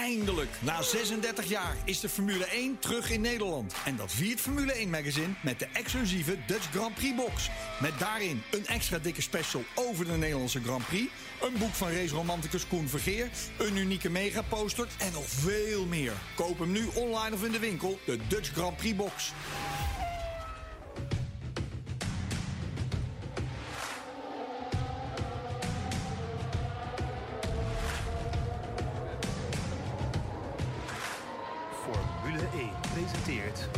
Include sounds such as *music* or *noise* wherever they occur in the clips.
Eindelijk, na 36 jaar, is de Formule 1 terug in Nederland. En dat viert Formule 1 Magazine met de exclusieve Dutch Grand Prix box. Met daarin een extra dikke special over de Nederlandse Grand Prix... een boek van raceromanticus Koen Vergeer... een unieke megaposter en nog veel meer. Koop hem nu online of in de winkel, de Dutch Grand Prix box. Presenteert.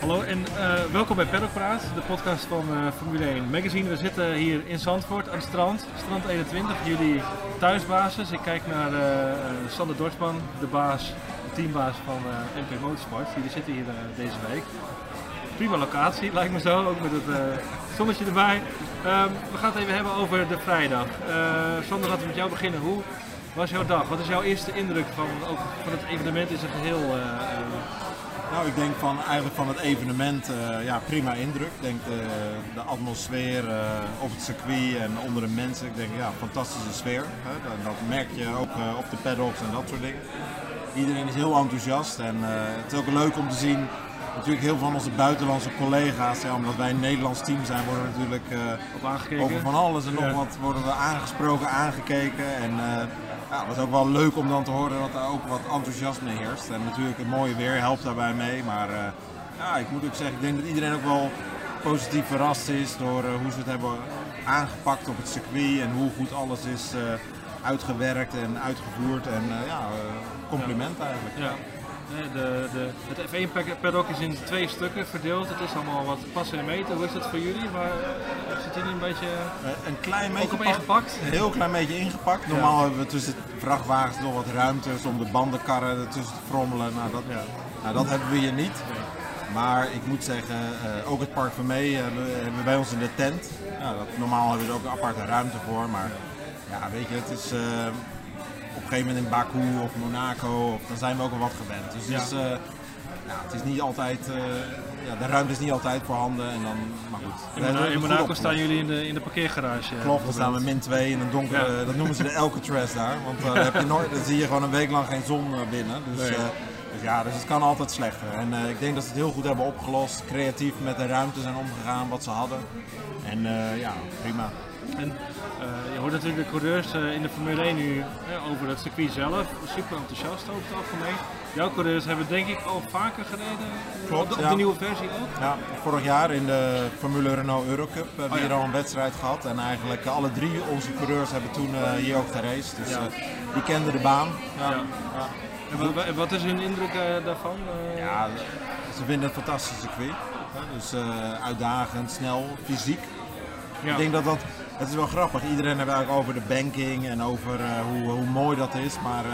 Hallo en eh, welkom bij Paddock Praat, de podcast van eh, Formule 1 Magazine. We zitten hier in Zandvoort aan het strand, strand 21, jullie thuisbasis. Ik kijk naar eh, Sander Dorsman, de baas, de teambaas van MP Motorsport. Jullie zitten hier deze week. Prima locatie, lijkt me zo, ook met het zonnetje erbij. Ehm, we gaan het even hebben over de vrijdag. Sander, laten we met jou beginnen. Hoe was jouw dag? Wat is jouw eerste indruk van, ook van het evenement in zijn geheel? eh, eh, Nou, ik denk van, eigenlijk van het evenement, eh, ja, prima indruk. Ik denk de, de atmosfeer eh, op het circuit en onder de mensen, ik denk ja, fantastische sfeer. Hè. Dat, dat merk je ook op de paddocks en dat soort dingen. Iedereen is heel enthousiast en het is ook leuk om te zien. Natuurlijk heel veel van onze buitenlandse collega's, ja, omdat wij een Nederlands team zijn, worden we natuurlijk op over van alles en nog Ja. wat worden we aangesproken, aangekeken. En ja, het was ook wel leuk om dan te horen dat er ook wat enthousiasme heerst. En natuurlijk het mooie weer helpt daarbij mee. Maar eh, ja, ik moet ook zeggen, ik denk dat iedereen ook wel positief verrast is door eh, hoe ze het hebben aangepakt op het circuit. En hoe goed alles is eh, uitgewerkt en uitgevoerd. En ja, compliment eigenlijk. Ja. De, de, het F1 pack- paddock is in twee stukken verdeeld. Het is allemaal wat passen en meten. Hoe is dat voor jullie? Maar eh, zit jullie een beetje Eh, een klein beetje ook op ingepakt? Een heel klein beetje ingepakt. Normaal hebben we tussen de vrachtwagens nog wat ruimte om de bandenkarren ertussen te frommelen. Nou, dat, nou, dat hebben we hier niet. Maar ik moet zeggen, eh, ook het Park van Mee hebben, we bij ons in de tent. Ja, dat, normaal hebben we er ook een aparte ruimte voor. Maar ja, weet je, het is eh, op een gegeven moment in Baku of Monaco, of, dan zijn we ook wel wat gewend. Dus het is, eh, ja, het is niet altijd, eh, ja, de ruimte is niet altijd voorhanden. En dan, maar goed. We In, Monaco staan jullie in de, in de parkeergarage. eh, Klopt, dan staan we min 2 in een donkere, Ja. dat noemen ze de Alcatraz daar. Want dan, heb je nooit, dan zie je gewoon een week lang geen zon binnen. Dus, Nee. dus ja, dus het kan altijd slechter. En ik denk dat ze het heel goed hebben opgelost. Creatief met de ruimte zijn omgegaan wat ze hadden. En ja, prima. En eh, je hoort natuurlijk de coureurs eh, in de Formule 1 nu eh, over het circuit zelf. Super enthousiast over het algemeen. Jouw coureurs hebben denk ik al vaker gereden. Klopt, op de, op ja. de nieuwe versie ook. Ja, vorig jaar in de Formule Renault Eurocup hebben we Oh ja. hier al een wedstrijd gehad. En eigenlijk eh, alle drie onze coureurs hebben toen eh, hier ook geraced. Dus eh, die kenden de baan. Ja, Ja. ja. En wat, is hun indruk eh, daarvan? Eh, Ja, ze vinden het een fantastisch circuit. Dus eh, uitdagend, snel, fysiek. ja. Ik denk dat dat, het is wel grappig. Iedereen heeft eigenlijk over de banking en over eh, hoe, hoe mooi dat is. Maar eh,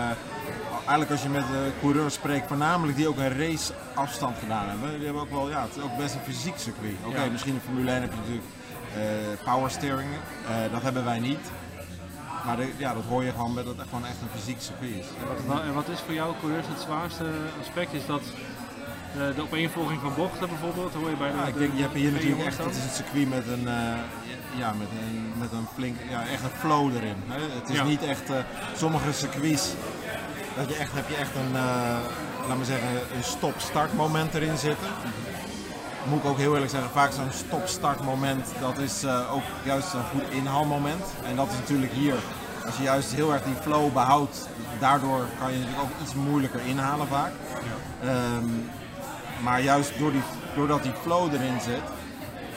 eigenlijk als je met de coureurs spreekt, voornamelijk die ook een raceafstand gedaan hebben. Die hebben ook wel, ja, het is ook best een fysiek circuit. Oké, Ja. misschien in Formule 1 heb je natuurlijk eh power steering. Dat hebben wij niet. Maar de- ja, dat hoor je gewoon met dat het gewoon echt een fysiek circuit is. Wat, en wat is voor jou coureurs het zwaarste aspect? Is dat eh, de opeenvolging van bochten bijvoorbeeld? Hoor je bij de, Ja, ik de- denk, je hebt hier de natuurlijk echt, het is een circuit met een, eh, ja, met een, met een flink, ja, echt een flow erin. Hè? Het is Ja. niet echt, eh, sommige circuits, dat je echt, heb je echt een, eh laat maar zeggen, een stop-start moment erin zitten. Moet ik ook heel eerlijk zeggen, vaak zo'n stop-start moment, dat is ook juist een goed inhaalmoment. En dat is natuurlijk hier, als je juist heel erg die flow behoudt, daardoor kan je natuurlijk ook iets moeilijker inhalen vaak. Ehm, maar juist door die, doordat die flow erin zit,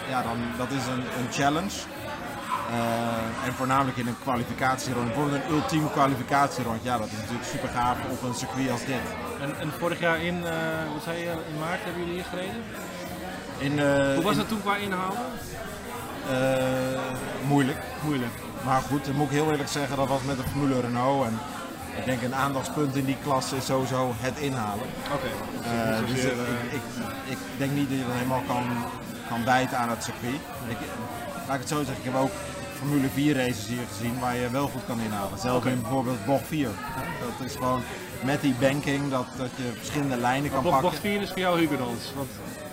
ja, dan, dat is een, een challenge. Eh, en voornamelijk in een kwalificatieronde. Bijvoorbeeld een ultieme kwalificatierond. Ja, dat is natuurlijk super gaaf op een circuit als dit. En, en vorig jaar in, eh, wat zei je, in maart hebben jullie hier gereden? In, eh, Hoe was in- het toen qua inhalen? moeilijk. Moeilijk. Maar goed, dan moet ik heel eerlijk zeggen, dat was met de Formule Renault. En ik denk een aandachtspunt in die klasse is sowieso het inhalen. Oké. Eh, dus ik, ik, ik, ik denk niet dat je dat helemaal kan, kan bijten aan het circuit. Ik, laat ik het zo zeggen, ik heb ook Formule 4 races hier gezien waar je wel goed kan inhalen. Zelfs in bijvoorbeeld bocht 4. hè. Dat is gewoon met die banking dat, dat je verschillende lijnen kan Bocht, pakken. bocht 4 is voor jou Huguenots. Want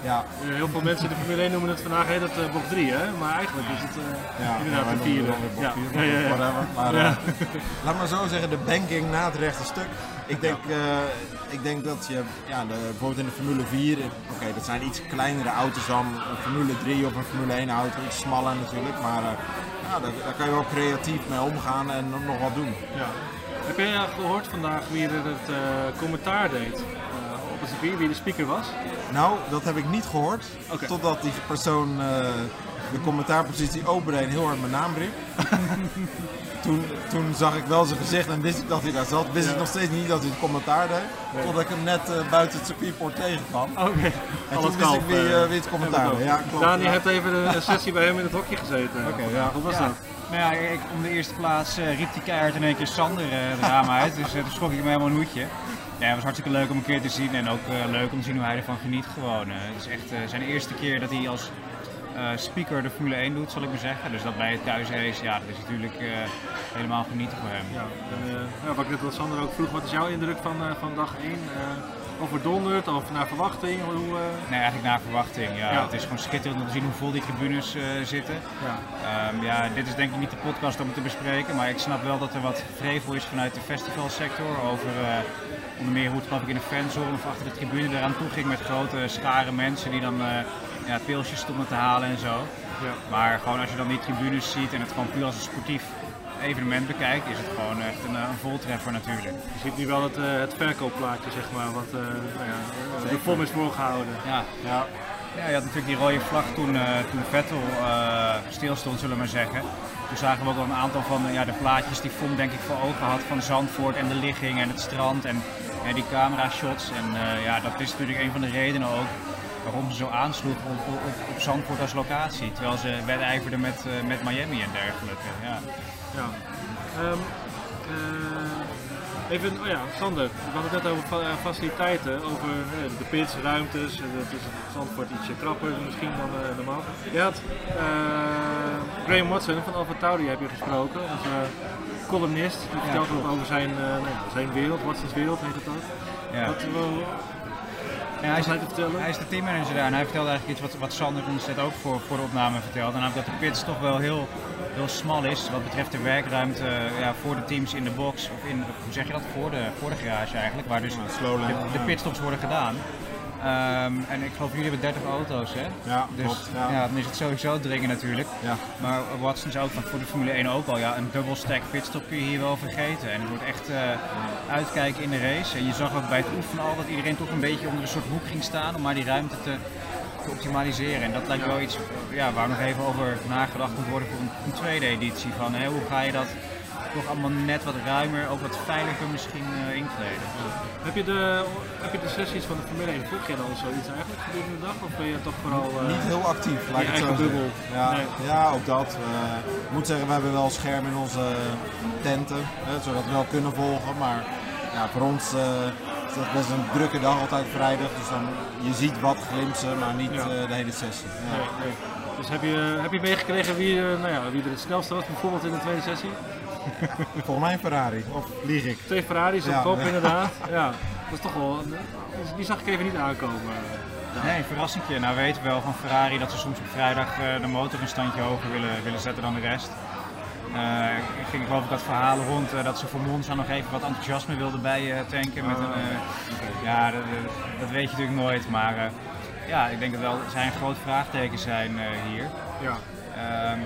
Ja, Eh, heel veel mensen in de Formule 1 noemen het vandaag heet het eh, bocht 3, hè? maar eigenlijk is het eh, ja inderdaad de noemen vierde. Ja. Ja, ja, ja. whatever. Maar Ja. *laughs* laat maar zo zeggen, de banking na het rechte stuk. Ik denk, eh, ik denk dat je, ja, de, bijvoorbeeld in de Formule 4, oké, dat zijn iets kleinere auto's dan een Formule 3 of een Formule 1 auto, iets smaller natuurlijk, maar eh, ja, daar, daar kan je wel creatief mee omgaan en nog wat doen. Ja. Heb jij eh, gehoord vandaag wie er het eh, commentaar deed op het circuit, wie de speaker was? Nou, dat heb ik niet gehoord, totdat die persoon eh, de commentaarpositie opendeed en heel hard mijn naam riep. *laughs* toen, toen zag ik wel zijn gezicht en wist ik dat hij daar zat. Wist Ja. ik nog steeds niet dat hij het commentaar deed, totdat ik hem net eh, buiten het circuitpoort tegenkwam. Oké, En alles toen wist ik wie, eh, wie het commentaar deed. Ja, klopt. Dani ja. heeft even een, sessie bij hem in het hokje gezeten. Oké, ja. Hoe was Ja. dat? Nou ja, ik, om de eerste plaats eh, riep die keihard in één keer Sander eh het raam uit. Dus eh, toen schrok ik me helemaal een hoedje. Ja, het was hartstikke leuk om een keer te zien en ook eh, leuk om te zien hoe hij ervan geniet gewoon. het is echt eh, zijn eerste keer dat hij als eh, speaker de Formule 1 doet, zal ik maar zeggen. Dus dat bij het thuisrace, ja, dat is natuurlijk helemaal genieten voor hem. Ja, en, ja, wat ik net al Sander ook vroeg, wat is jouw indruk van, van dag 1? overdonderd of naar verwachting? Hoe, Nee, eigenlijk naar verwachting. Ja. Ja. Het is gewoon schitterend om te zien hoe vol die tribunes zitten. ja. Ehm, ja, dit is denk ik niet de podcast om het te bespreken, maar ik snap wel dat er wat vrevel is vanuit de festivalsector over onder meer hoe het geloof ik in de fanzone of achter de tribune eraan toe ging met grote scharen mensen die dan eh, ja, pilsjes stonden te halen en zo. Ja. Maar gewoon als je dan die tribunes ziet en het gewoon puur als een sportief evenement bekijkt, is het gewoon echt een, eh, een voltreffer natuurlijk. Je ziet nu wel het, eh, het verkoopplaatje, zeg maar, wat nou ja, de FOM is voorgehouden. Ja. Ja. Ja, je had natuurlijk die rode vlag toen, eh, toen Vettel stilstond, zullen we maar zeggen. Toen zagen we ook al een aantal van ja, de plaatjes die Vom denk ik voor ogen had van Zandvoort en de ligging en het strand en die camera shots. En eh, ja, dat is natuurlijk een van de redenen ook waarom ze zo aansloeg op, op, op- Zandvoort als locatie. Terwijl ze wedijverden met, eh, met Miami en dergelijke. Ja. Ja. Ehm, eh, even, oh ja, Sander, we hadden het net over fa- faciliteiten, over de pits, ruimtes. Het is Zandvoort ietsje krapper misschien dan eh, normaal. Je had Graham Watson van Tauri heb je gesproken, columnist. Die vertelt ook over zijn, eh, nou ja, zijn wereld, Watsons wereld heet het ook. Ja. Wat Ja, hij, is, te vertellen? hij is de teammanager daar en hij vertelde eigenlijk iets wat, wat Sander ons net ook voor, voor de opname vertelde. Namelijk dat de pits toch wel heel, heel smal is wat betreft de werkruimte eh, ja, voor de teams in de box. Of in, hoe zeg je dat? Voor de, voor de garage eigenlijk, waar dus de, de ja. pitstops worden gedaan. Ehm, en ik geloof jullie hebben 30 auto's hè? Ja, Dus klopt, ja. ja. dan is het sowieso dringen natuurlijk. Ja. Maar Watson is ook voor de Formule 1 ook al. Ja, een dubbel stack pitstop kun je hier wel vergeten. En het wordt echt eh, uitkijken in de race. En je zag ook bij het oefenen al dat iedereen toch een beetje onder een soort hoek ging staan om maar die ruimte te, te optimaliseren. En dat lijkt wel iets ja, waar nog even over nagedacht moet worden voor een, een tweede editie. Van, hè, hoe ga je dat toch allemaal net wat ruimer, ook wat veiliger misschien eh, inkleden. Heb je, de, heb je de sessies van de Formule 1, volg je dan zoiets eigenlijk gedurende de dag? Of ben je toch vooral... eh, Niet heel actief, je het zo eigen bubbel. Ja, Nee. ja, ook dat. Eh, ik moet zeggen, we hebben wel schermen in onze tenten, hè, zodat we wel kunnen volgen. Maar ja, voor ons eh, is het best een drukke dag, altijd vrijdag. Dus dan, je ziet wat glimpsen, maar niet Ja. eh, de hele sessie. Ja. Nee, nee. Dus heb je, heb je meegekregen wie, nou ja, wie er het snelste was, bijvoorbeeld in de tweede sessie? *laughs* Volgens mij een Ferrari, of lieg ik? Twee Ferraris op Ja, kop inderdaad. *laughs* Ja, dat is toch wel, die zag ik even niet aankomen. Ja. Nee, verrassingje. Nou weten we wel van Ferrari dat ze soms op vrijdag eh, de motor een standje hoger willen, willen zetten dan de rest. Eh, ik ging geloof ik dat verhalen rond eh, dat ze voor Monza nog even wat enthousiasme wilden bij eh, tanken. Met een, eh, ja, dat, weet je natuurlijk nooit. Maar eh, ja, ik denk dat wel zijn groot vraagteken zijn eh, hier. Ja. Ehm,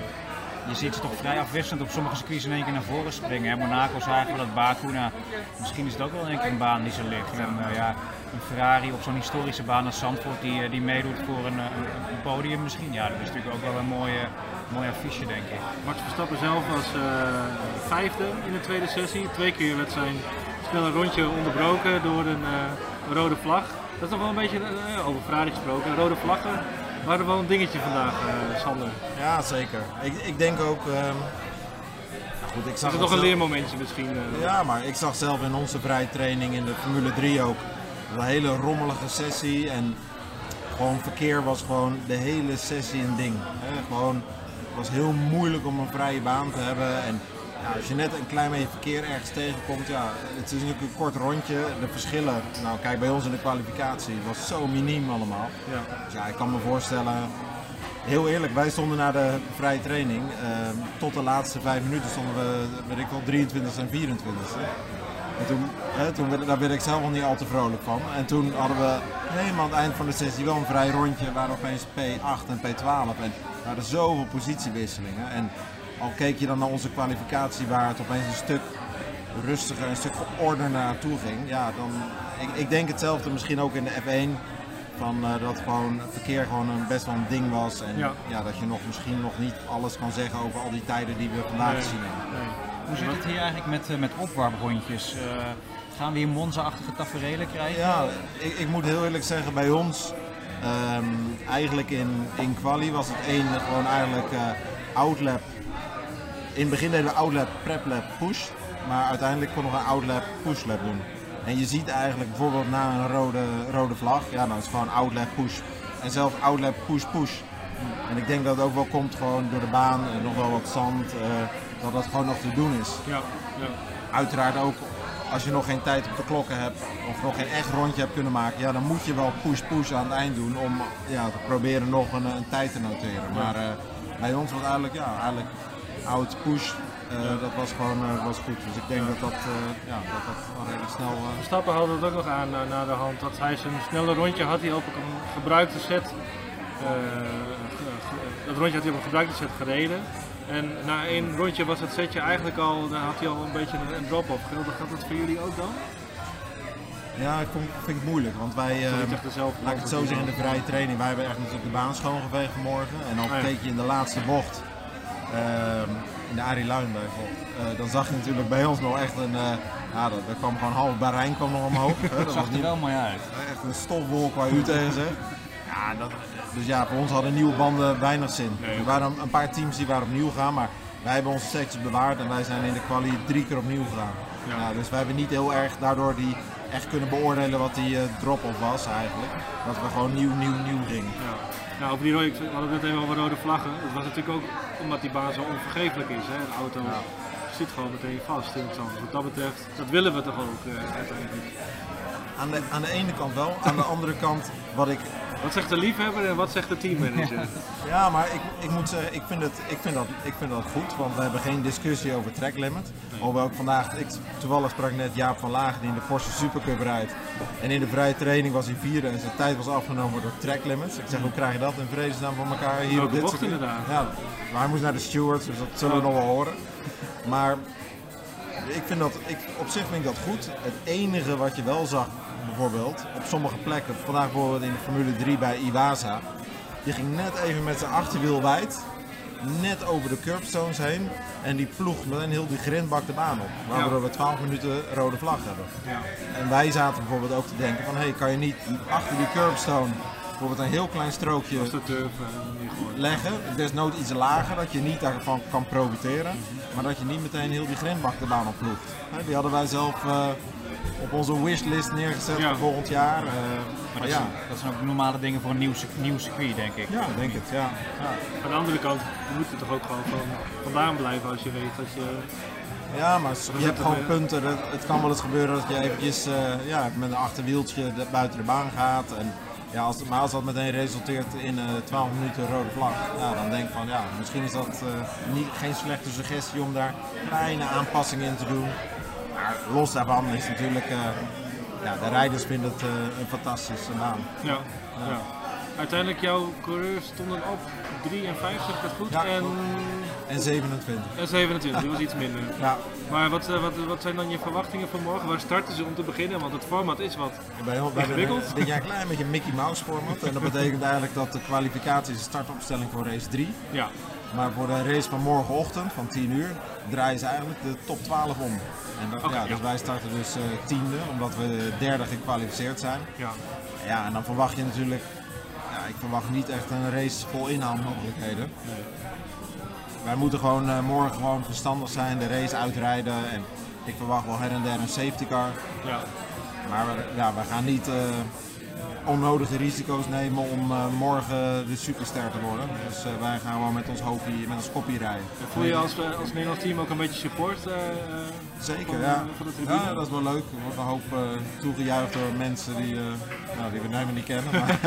je ziet ze toch vrij afwisselend op sommige circuits in één keer naar voren springen. Hè. Monaco zagen we dat Baku, nou, misschien is het ook wel in één keer een baan die ze ligt. En eh, ja, een Ferrari op zo'n historische baan als Zandvoort die, eh, die meedoet voor een, eh, een, podium misschien. Ja, dat is natuurlijk ook wel een mooie, mooie affiche denk ik. Max Verstappen zelf was vijfde in de tweede sessie. Twee keer werd zijn snelle rondje onderbroken door een rode vlag. Dat is nog wel een beetje, over Ferrari gesproken, rode vlaggen waren wel een dingetje vandaag, eh, Sander. Ja, zeker. Ik, ik denk ook... ehm, goed, ik Is zag het het nog een zelf- leermomentje misschien? eh? Ja, maar ik zag zelf in onze vrijtraining in de Formule 3 ook een hele rommelige sessie. En gewoon verkeer was gewoon de hele sessie een ding. Hè? Gewoon, het was heel moeilijk om een vrije baan te hebben. En als je net een klein beetje verkeer ergens tegenkomt, ja, het is natuurlijk een kort rondje. De verschillen, nou kijk bij ons in de kwalificatie, was zo miniem allemaal. Ja. Dus ja, ik kan me voorstellen, heel eerlijk, wij stonden na de vrije training, ehm, tot de laatste vijf minuten stonden we, weet ik wel, 23 en 24 En toen, hè, toen daar werd ik zelf al niet al te vrolijk van. En toen hadden we helemaal aan het eind van de sessie wel een vrij rondje, waar opeens P8 en P12. En er waren zoveel positiewisselingen. En al keek je dan naar onze kwalificatie, waar het opeens een stuk rustiger, een stuk geordener naartoe ging. Ja, dan, ik, ik denk hetzelfde misschien ook in de F1. Van, eh, dat gewoon het verkeer gewoon een, best wel een ding was. En Ja. ja. dat je nog misschien nog niet alles kan zeggen over al die tijden die we vandaag Nee. gezien hebben. Nee. Hoe zit het hier eigenlijk met, eh, met opwarmrondjes? Eh, gaan we hier Monza-achtige tafereelen krijgen? Ja, ik, ik moet heel eerlijk zeggen, bij ons, ehm, eigenlijk in, in quali was het één gewoon eigenlijk eh outlap. In het begin deden we outlap, preplap, push. Maar uiteindelijk kon nog een outlap, pushlap doen. En je ziet eigenlijk bijvoorbeeld na een rode, rode vlag, ja dan is het gewoon outlap, push. En zelfs outlap, push, push. En ik denk dat het ook wel komt gewoon door de baan en nog wel wat zand, eh, dat dat gewoon nog te doen is Ja. Ja. uiteraard ook als je nog geen tijd op de klokken hebt of nog geen echt rondje hebt kunnen maken, ja, dan moet je wel push-push aan het eind doen om ja, te proberen nog een, een tijd te noteren. Maar eh, bij ons was eigenlijk, ja, eigenlijk oud push, eh, dat was gewoon eh, was goed. Dus ik denk dat dat, eh, ja, dat, dat redelijk snel... Verstappen haalde het ook nog aan na, de hand dat hij zijn snelle rondje had hij op een gebruikte set. dat rondje had hij op een gebruikte set gereden. En na één rondje was het setje eigenlijk al, daar had hij al een beetje een, drop-off. Geldt gaat dat voor jullie ook dan? ja, ik vond, vind het moeilijk, want wij... Eh, dezelfde Laat ik het zo zeggen, in de vrije training, wij hebben echt natuurlijk de baan schoongeveegd vanmorgen. En dan Ah, keek je in de laatste bocht, ehm, in de Arie Luin bijvoorbeeld, eh, dan zag je natuurlijk bij ons nog echt een, eh, ja, dat, er kwam gewoon half Bahrein kwam nog omhoog. hè. *laughs* Dat dat zag er niet wel mooi uit. echt een stofwolk waar u tegen zegt. Ja, dat, dus ja, voor ons hadden nieuwe banden weinig zin. Er waren een paar teams die waren opnieuw gegaan, maar wij hebben onze secties bewaard en wij zijn in de kwalie drie keer opnieuw gegaan. Ja. Ja, dus wij hebben niet heel erg daardoor die echt kunnen beoordelen wat die eh, drop-off was eigenlijk. Dat we gewoon nieuw, nieuw, nieuw gingen. Ja. Nou, over die rode, we hadden het net even over rode vlaggen. Het was natuurlijk ook omdat die baan zo onvergeeflijk is. Hè? De auto zit gewoon meteen vast in het zand. Wat dat betreft, dat willen we toch ook eh, uiteindelijk. Aan de, aan de ene kant wel, aan de andere kant wat ik Wat zegt de liefhebber en wat zegt de teammanager? *laughs* Ja, maar ik, ik moet zeggen, ik vind, het, ik, vind dat, ik vind dat goed, want we hebben geen discussie over track limit. Hoewel ik vandaag, ik, toevallig sprak net Jaap van Lagen die in de Porsche Supercup rijdt. En in de vrije training was hij vierde en zijn tijd was afgenomen door track limits. Ik zeg, hoe krijg je dat in vredesnaam van elkaar hier Welke op dit bocht inderdaad. Ja, maar hij moest naar de stewards, dus dat zullen we nog wel horen. Maar ik vind dat, ik, op zich vind ik dat goed. Het enige wat je wel zag, bijvoorbeeld, op sommige plekken, vandaag bijvoorbeeld in de Formule 3 bij Iwasa, die ging net even met zijn achterwiel wijd, net over de curbstones heen. En die ploeg meteen heel die grindbak de baan op. Waardoor we 12 minuten rode vlag hebben. Ja. En wij zaten bijvoorbeeld ook te denken van, hé, hey, kan je niet achter die curbstone bijvoorbeeld een heel klein strookje de turf goed. leggen. Desnoods iets lager, dat je niet daarvan kan profiteren. Maar dat je niet meteen heel die grindbak de baan opploegt. Hè, Die hadden wij zelf eh, op onze wishlist neergezet Ja. voor volgend jaar. eh, Maar maar dat, ja, zijn, dat zijn ook normale dingen voor een nieuw, nieuw circuit, denk ik. ja, ik denk het. Ja. Aan de andere kant, je moet er toch ook gewoon van vandaan blijven als je weet dat je... Ja, maar je hebt gewoon punten. Het, het kan wel eens gebeuren dat je eventjes eh, ja, met een achterwieltje de- buiten de baan gaat. En, ja, als, maar als dat meteen resulteert in eh 12 minuten rode vlag, ja, dan denk ik van ja, misschien is dat eh, niet, geen slechte suggestie om daar kleine aanpassingen in te doen. Maar los daarvan is natuurlijk, eh, ja, de rijders vinden het eh, een fantastische baan. Ja. ja. Uiteindelijk, jouw coureurs stonden op 3 en 5, zeg ik dat goed? Ja, en, klopt. En 27. en 27, die was iets minder. Ja, Maar wat, eh, wat, wat zijn dan je verwachtingen voor morgen? Waar starten ze om te beginnen? Want het format is wat. Bij bij Ingewikkeld? dit jaar een klein beetje Mickey Mouse format. En dat betekent eigenlijk dat de kwalificatie is de startopstelling voor race 3. Ja. Maar voor de race van morgenochtend van 10 uur draaien ze eigenlijk de top 12 om. En dat, ja, ja. dus wij starten dus eh, tiende, omdat we derde gekwalificeerd zijn. ja. Ja, en dan verwacht je natuurlijk, ja, ik verwacht niet echt een race vol inhaalmogelijkheden. Wij moeten gewoon eh, morgen gewoon verstandig zijn, de race uitrijden. En ik verwacht wel her en der een safety car. ja. Maar we, ja, we gaan niet, eh, onnodige risico's nemen om eh, morgen de superster te worden. Dus eh, wij gaan gewoon met ons hoofdje, met ons kopje rijden. Voel je als, eh, als Nederlands team ook een beetje support? eh, Zeker, van, ja. van de tribune? Ja, dat is wel leuk. Er wordt een hoop toegejuicht door mensen die, nou, die we helemaal niet kennen. Maar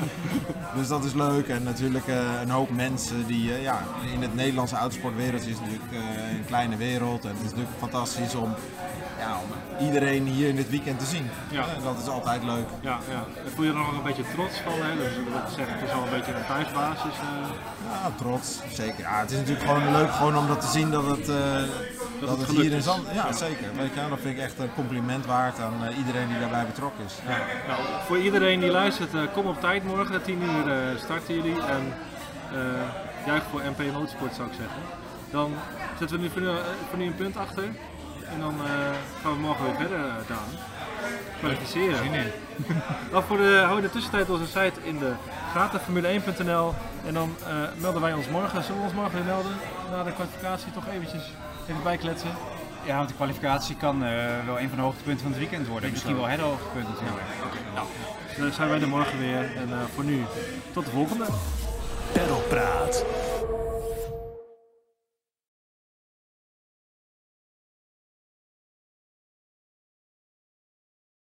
*laughs* dus dat is leuk. En natuurlijk een hoop mensen die, ja, in het Nederlandse autosportwereldje is natuurlijk een kleine wereld. En het is natuurlijk fantastisch om, ja, om iedereen hier in dit weekend te zien. Ja. En dat is altijd leuk. Ja, ja. Voel je er nog een beetje trots van? Hè? Dus wil zeggen, het is al een beetje een thuisbasis. eh. Ja, trots. Zeker. Ja, het is natuurlijk gewoon leuk gewoon om dat te zien dat het, eh, dat het het hier in. Zand... Ja, Ja. zeker. Weet je, dat vind ik echt een compliment waard aan eh, iedereen die daarbij betrokken is. Ja. Nou, voor iedereen die luistert, eh, kom op tijd morgen. 10 uur eh, starten jullie. En eh juich voor MP Motorsport zou ik zeggen. Dan zetten we nu voor nu, eh, voor nu een punt achter. En dan eh, gaan we morgen weer verder, uh, Daan. Kwalificeren. Zin in. *laughs* Dan voor de, hou in de tussentijd onze site in de gaten formule1.nl. En dan eh, melden wij ons morgen. Zullen we ons morgen weer melden? Na de kwalificatie toch eventjes even bijkletsen. Ja, want de kwalificatie kan eh, wel een van de hoogtepunten van het weekend worden. Misschien wel het hoogtepunt natuurlijk. Dus dan zijn wij er morgen weer. En eh, voor nu, tot de volgende. Pedalpraat.